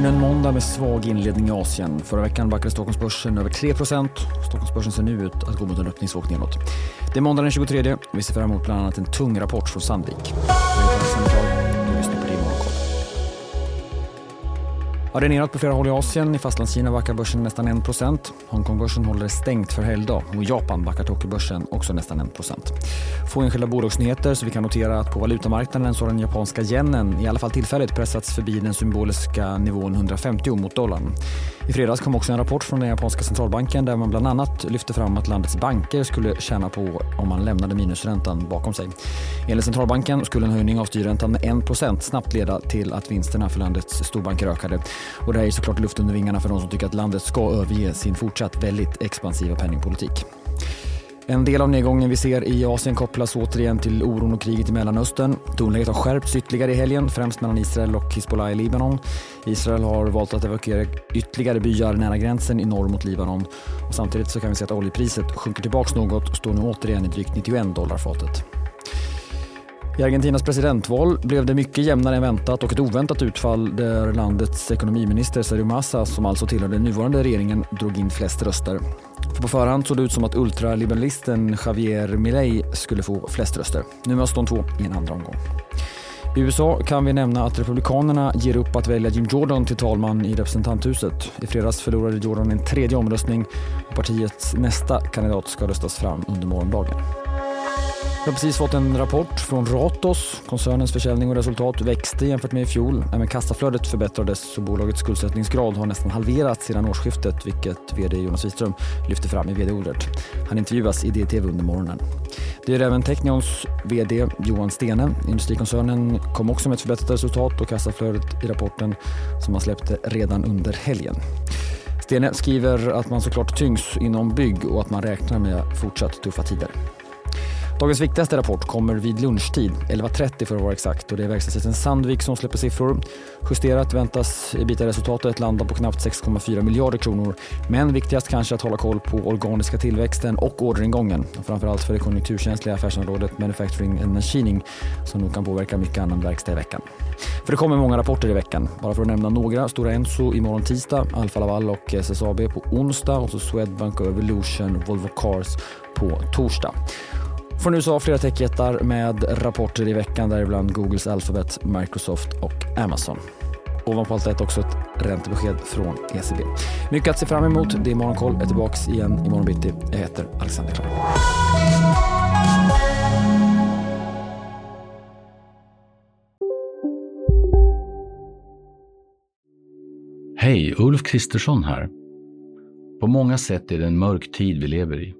Ännu en måndag med svag inledning i Asien. Förra veckan backade Stockholmsbörsen över 3% Stockholmsbörsen ser nu ut att gå mot en öppningsvåg nedåt. Det är måndag den 23. Vi ser fram emot bland annat en tung rapport från Sandvik. Ja, det är neråt på flera håll i Asien. I Fastlandskina backar börsen nästan 1% Hongkongbörsen håller stängt för helgdag och i Japan backar Tokyobörsen också nästan 1% Få enskilda bolagsnyheter så vi kan notera att på valutamarknaden så har den japanska yenen i alla fall tillfälligt pressats förbi den symboliska nivån 150 mot dollarn. I fredags kom också en rapport från den japanska centralbanken där man bland annat lyfte fram att landets banker skulle tjäna på om man lämnade minusräntan bakom sig. Enligt centralbanken skulle en höjning av styrräntan med 1% snabbt leda till att vinsterna för landets storbanker ökade och det här är såklart luft under vingarna för de som tycker att landet ska överge sin fortsatt väldigt expansiva penningpolitik. En del av nedgången vi ser i Asien kopplas återigen till oron och kriget i Mellanöstern. Tonläget har skärpts ytterligare i helgen, främst mellan Israel och Hizbollah i Libanon. Israel har valt att evakuera ytterligare byar nära gränsen i norr mot Libanon. Och samtidigt så kan vi se att oljepriset sjunker tillbaka något och står nu återigen i drygt 91 dollar fatet. I Argentinas presidentval blev det mycket jämnare än väntat och ett oväntat utfall där landets ekonomiminister Sergio Massa, som alltså tillhör den nuvarande regeringen, drog in flest röster. För på förhand såg det ut som att ultraliberalisten Javier Milei skulle få flest röster. Nu möts de två i en andra omgång. I USA kan vi nämna att Republikanerna ger upp att välja Jim Jordan till talman i representanthuset. I fredags förlorade Jordan en tredje omröstning och partiets nästa kandidat ska röstas fram under morgondagen. Vi har precis fått en rapport från Ratos. Koncernens försäljning och resultat växte jämfört med i fjol. Även kassaflödet förbättrades och bolagets skuldsättningsgrad har nästan halverats sedan årsskiftet vilket vd Jonas Wiström lyfter fram i vd-ordet. Han intervjuas i DTV under morgonen. Det är även Technions vd Johan Stene. Industrikoncernen kom också med ett förbättrat resultat och kassaflödet i rapporten som man släppte redan under helgen. Stene skriver att man såklart tyngs inom bygg och att man räknar med fortsatt tuffa tider. Dagens viktigaste rapport kommer vid lunchtid, 11.30 för att vara exakt. Och det är verkstadsjätten Sandvik som släpper siffror. Justerat väntas ebitda-resultatet landa på knappt 6,4 miljarder kronor. Men viktigast kanske att hålla koll på organiska tillväxten och orderingången. Framförallt för det konjunkturkänsliga affärsområdet Manufacturing and Machining som nog kan påverka mycket annan verkstad i veckan. För det kommer många rapporter i veckan. Bara för att nämna några. Stora Enso imorgon tisdag, Alfa Laval och SSAB på onsdag och så Swedbank och Evolution, Volvo Cars på torsdag. Från USA flera techjättar med rapporter i veckan däribland Googles Alphabet, Microsoft och Amazon. Ovanpå allt detta också ett räntebesked från ECB. Mycket att se fram emot. Det är Morgonkoll. Jag är tillbaka igen imorgon bitti. Jag heter Alexander Klar. Hej, Ulf Kristersson här. På många sätt är det en mörk tid vi lever i.